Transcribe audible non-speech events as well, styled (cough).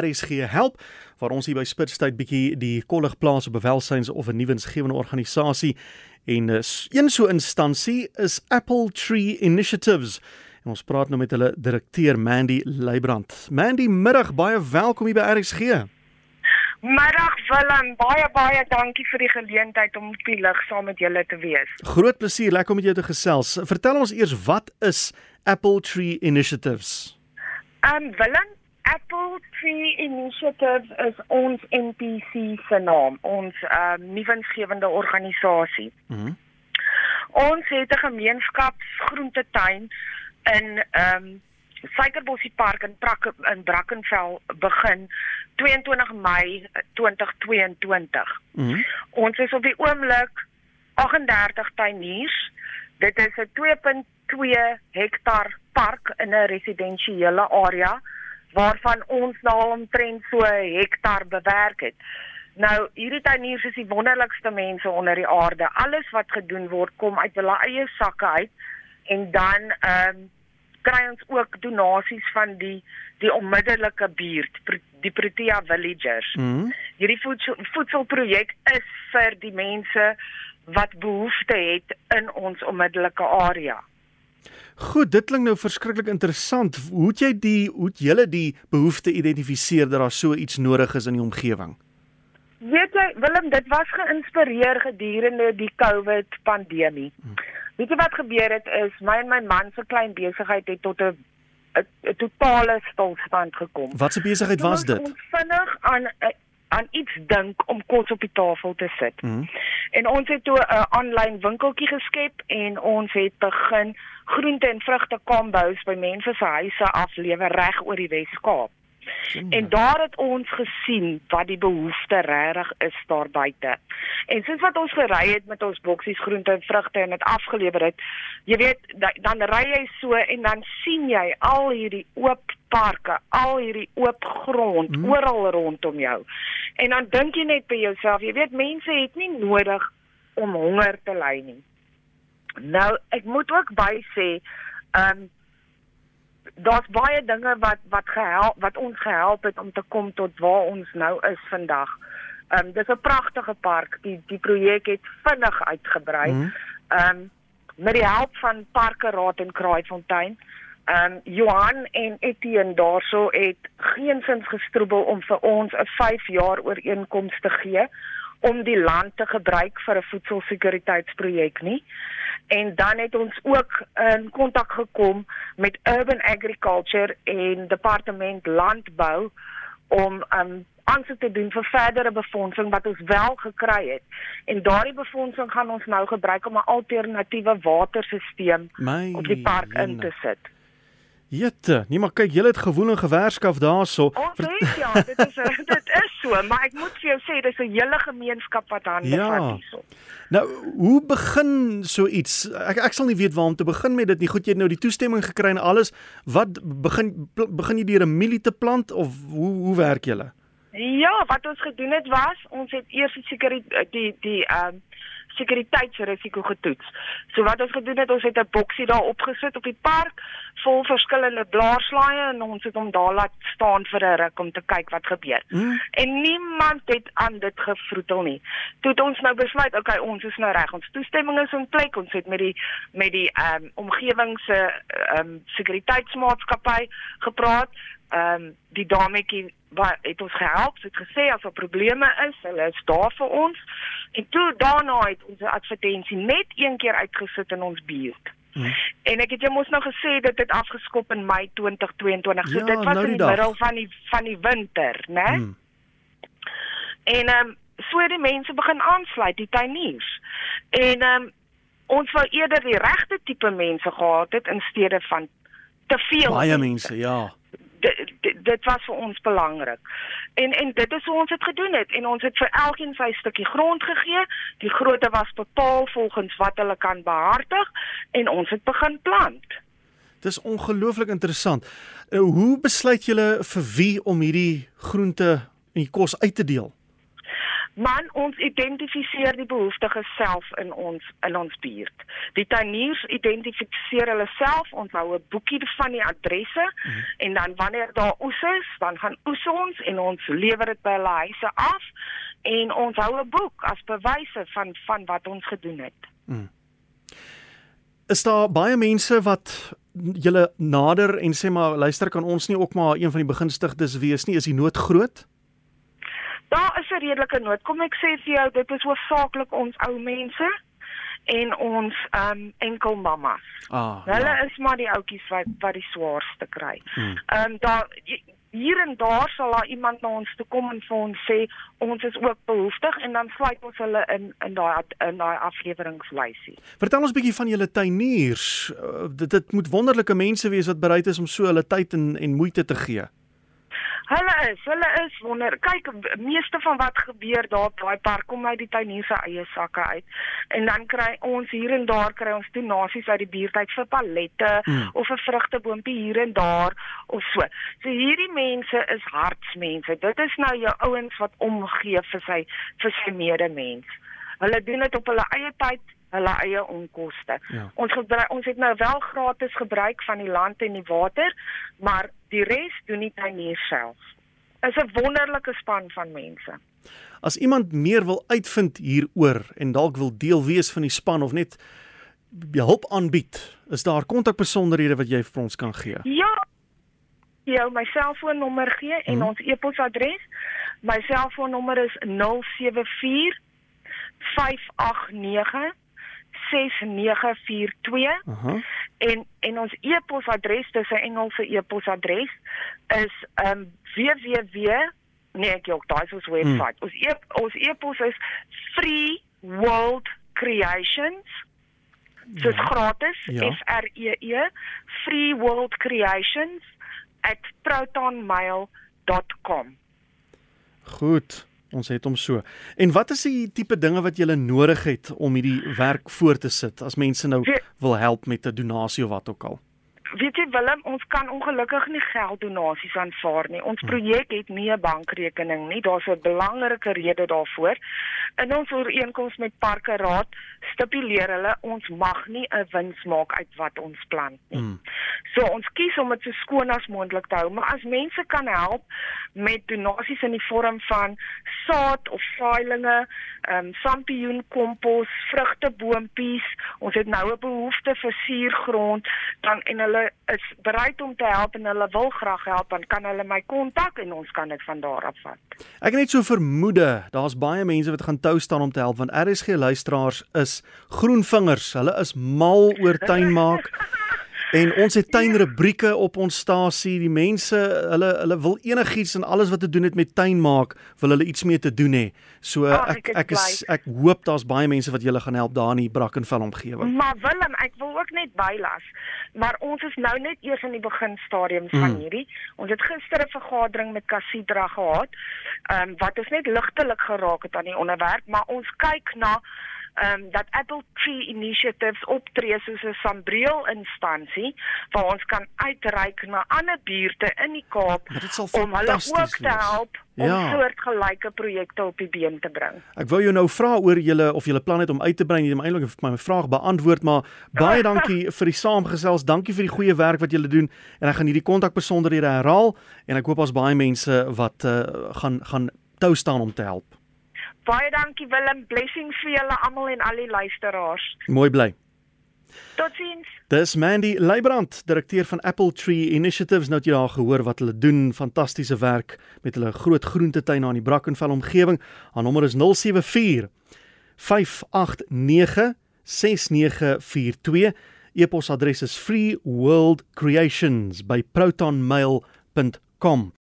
RSG help waar ons hier by Spitstyd bietjie die kollig plaas op welsyns of 'n nuwensgewende organisasie en uh, een so instansie is Apple Tree Initiatives. En ons praat nou met hulle direkteur Mandy Leibrand. Mandy, middag, baie welkom hier by RSG. Middag Willem, baie baie dankie vir die geleentheid om op die lig saam met julle te wees. Groot plesier, lekker om met jou te gesels. Vertel ons eers wat is Apple Tree Initiatives? Um Willem, Apple Tree Initiative is ons NPC se naam, ons um nuwensgewende organisasie. Mhm. Mm ons het 'n gemeenskapsgroentetuin in um Suikerbossie Park in Prak in Brackenfell begin 22 Mei 2022. Mhm. Mm ons is op die oomblik 38 tuiniers. Dit is 'n 2.2 hektaar park in 'n residensiële area waarvan ons nou omtrent so 'n hektaar bewerk het. Nou, hierdie tuiniers is die wonderlikste mense onder die aarde. Alles wat gedoen word kom uit hulle eie sakke uit en dan ehm um, kry ons ook donasies van die die onmiddellike buurt, die Protea Villagers. Mm -hmm. Hierdie voedsel, voedselprojek is vir die mense wat behoefte het in ons onmiddellike area. Goed, dit klink nou verskriklik interessant. Hoe het jy die hoe het julle die behoefte identifiseer dat daar so iets nodig is in die omgewing? Weet jy, Willem, dit was geïnspireer gedurende die COVID pandemie. Hmm. Weet jy wat gebeur het is my en my man se klein besigheid het tot 'n 'n totale stilstand gekom. Wat se besigheid was dit? Ons vinnig aan aan iets dink om kos op die tafel te sit. Mm. En ons het toe 'n aanlyn winkeltjie geskep en ons het begin groente en vrugte kombos by mense se huise aflewer reg oor die Wes-Kaap. En daar het ons gesien wat die behoefte regtig is daar buite. En soos wat ons gery het met ons boksies groente en vrugte en dit afgelewer het, jy weet, dan ry jy so en dan sien jy al hierdie oop parke, al hierdie oop grond hmm. oral rondom jou. En dan dink jy net by jouself, jy weet mense het nie nodig om honger te ly nie. Nou, ek moet ook by sê, ehm um, daar's baie dinge wat wat gehelp wat ons gehelp het om te kom tot waar ons nou is vandag. Ehm um, dis 'n pragtige park. Die die projek het vinnig uitgebrei. Mhm. Ehm um, met die hulp van Parke Raad en Kraaifontein. Ehm um, Johan en Etienne daarso het geensins gestroebel om vir ons 'n 5 jaar ooreenkoms te gee om die land te gebruik vir 'n voedselsekuriteitsprojek nie. En dan het ons ook in kontak gekom met Urban Agriculture en Departement Landbou om um aansoek te doen vir verdere befondsing wat ons wel gekry het. En daardie befondsing gaan ons nou gebruik om 'n alternatiewe waterstelsel op die park in te sit. Jette, nee maar kyk, julle het gewoon en gewerskaf daarso. Ons het ja, dit is (laughs) dit so, maar ek moet vir jou sê dis 'n hele gemeenskap wat hande ja. vat hierso. Nou, hoe begin so iets? Ek ek sal nie weet waar om te begin met dit nie. Goed, jy het nou die toestemming gekry en alles. Wat begin begin jy deur 'n mielie te plant of hoe hoe werk julle? Ja, wat ons gedoen het was, ons het eers seker die die die ehm uh, sekuriteitsrisiko getoets. So wat ons gedoen het, ons het 'n boksie daar opgesit op die park vol verskillende blaarslaaie en ons het hom daar laat staan vir 'n ruk om te kyk wat gebeur. Hmm. En niemand het aan dit gevroetel nie. Toe het ons nou besluit, okay, ons is nou reg. Ons toestemming is in plek. Ons het met die met die ehm um, omgewing se ehm um, sekuriteitsmaatskappy gepraat. Ehm um, die dametjie wat het ons gehelp, het gesê as daar probleme is, hulle is daar vir ons. En toe daarna het ons 'n advertensie net een keer uitgesit in ons buurt. Hmm. En ek het jou mos nou gesê dit het afgeskop in Mei 2022. So ja, dit was nou in die middel van die van die winter, né? Hmm. En ehm um, so die mense begin aansluit, die tuiniers. En ehm um, ons wou eerder die regte tipe mense gehad het in steede van te veel baie mense, mense ja dit, dit was vir ons belangrik. En en dit is hoe ons dit gedoen het en ons het vir elkeen sy stukkie grond gegee. Die grootte was bepaal volgens wat hulle kan behartig en ons het begin plant. Dis ongelooflik interessant. Uh, hoe besluit julle vir wie om hierdie groente en die kos uit te deel? Man, ons identifiseer die behoeftiges self in ons in ons buurt. Die tuiniers identifiseer hulle self, ons hou 'n boekie van die adresse mm. en dan wanneer daar oes is, dan gaan oes ons en ons lewer dit by hulle huise af en ons hou 'n boek as bewyse van van wat ons gedoen het. Mm. Is daar baie mense wat julle nader en sê maar luister kan ons nie ook maar een van die begunstigdes wees nie, is die nood groot? Daar is 'n redelike nood. Kom ek sê vir jou, dit is hoofsaaklik ons ou mense en ons ehm um, enkel mammas. Ah, Hulle ja. is maar die ouetjies wat wat die swaarste kry. Hmm. Ehm um, daar hier en daar sal daar iemand na ons toe kom en vir ons sê ons is ook behoeftig en dan sluit ons hulle in in daai in daai afleweringslysie. Vertel ons 'n bietjie van julle tuiniers. Uh, dit dit moet wonderlike mense wees wat bereid is om so hulle tyd en en moeite te gee. Hulle is, hulle is wonder. Kyk, meeste van wat gebeur daar op daai park kom uit die tuinier se eie sakke uit. En dan kry ons hier en daar kry ons donasies uit die buurt uit vir pallette hmm. of 'n vrugteboompie hier en daar of so. So hierdie mense is hartsmense. Dit is nou jou ouens wat omgee vir sy vir sy medemens. Hulle doen dit op hulle eie tyd hulle eie onkoste. Ja. Ons gebruik ons het nou wel gratis gebruik van die land en die water, maar die res doen die tuinier self. Is 'n wonderlike span van mense. As iemand meer wil uitvind hieroor en dalk wil deel wees van die span of net hulp aanbied, is daar kontakbesonderhede wat jy vir ons kan gee? Ja. Jou my selfoonnommer gee en hmm. ons e-posadres. My selfoonnommer is 074 589 6942 uh -huh. en en ons e-posadres dis 'n Engelse e-posadres is um www nee ek ook daai is ons webwerf. Hmm. Ons e ons e-pos is free world creations dis ja. gratis ja. F R E E free world creations @protonmail.com Goed Ons het hom so. En wat is die tipe dinge wat jy nodig het om hierdie werk voort te sit as mense nou wil help met 'n donasie of wat ook al? Weet jy Willem, ons kan ongelukkig nie gelddonasies aanvaar nie. Ons hm. projek het nie 'n bankrekening nie. Daar's 'n belangrike rede daarvoor. In ons ooreenkoms met Parke Raad stipuleer hulle ons mag nie 'n wins maak uit wat ons plant nie. Mm. So ons kies om dit so skoon as moontlik te hou, maar as mense kan help met donasies in die vorm van saad of saailinge, ehm um, sampioen kompos, vrugteboompies, ons het nou 'n behoefte vir suurgrond, dan en hulle is bereid om te help en hulle wil graag help, dan kan hulle my kontak en ons kan dit van daar af vat. Ek het net so vermoede, daar's baie mense wat gaan tou staan om te help want RSG luisteraars is groenvingers. Hulle is mal oor tuinmaak. (laughs) En ons het tuinrubrieke op ons stasie. Die mense, hulle hulle wil enigiets en alles wat te doen het met tuin maak, wil hulle iets mee te doen hê. So oh, ek ek is ek hoop daar's baie mense wat julle gaan help daar in die Brackenfell omgewing. Maar Willem, ek wil ook net bylas. Maar ons is nou net eers in die beginstadium van mm. hierdie. Ons het gister 'n vergadering met Casidra gehad. Ehm um, wat ons net ligtelik geraak het aan die onderwerp, maar ons kyk na um, dat Apple Tree Initiatives optree soos 'n sambreel instansie waar ons kan uitreik na ander buurte in die Kaap om hulle ook te help om ja. soortgelyke projekte op die been te bring. Ek wou jou nou vra oor julle of julle plan het om uit te brei, jy het eintlik my vraag beantwoord, maar baie (laughs) dankie vir die saamgesels. Dankie vir die goeie werk wat julle doen en ek gaan hierdie kontakbesonderhede herhaal en ek hoop ons baie mense wat uh, gaan gaan tou staan om te help. Baie dankie Willem, blessings vir julle almal en al die luisteraars. Mooi bly. Totsiens. Dis Mandy Leibrand, direkteur van Apple Tree Initiatives. Nou het jy daar gehoor wat hulle doen, fantastiese werk met hulle groot groentetuin aan die Brackenfell omgewing. Haar nommer is 074 589 6942. E-posadres is freeworldcreations@protonmail.com.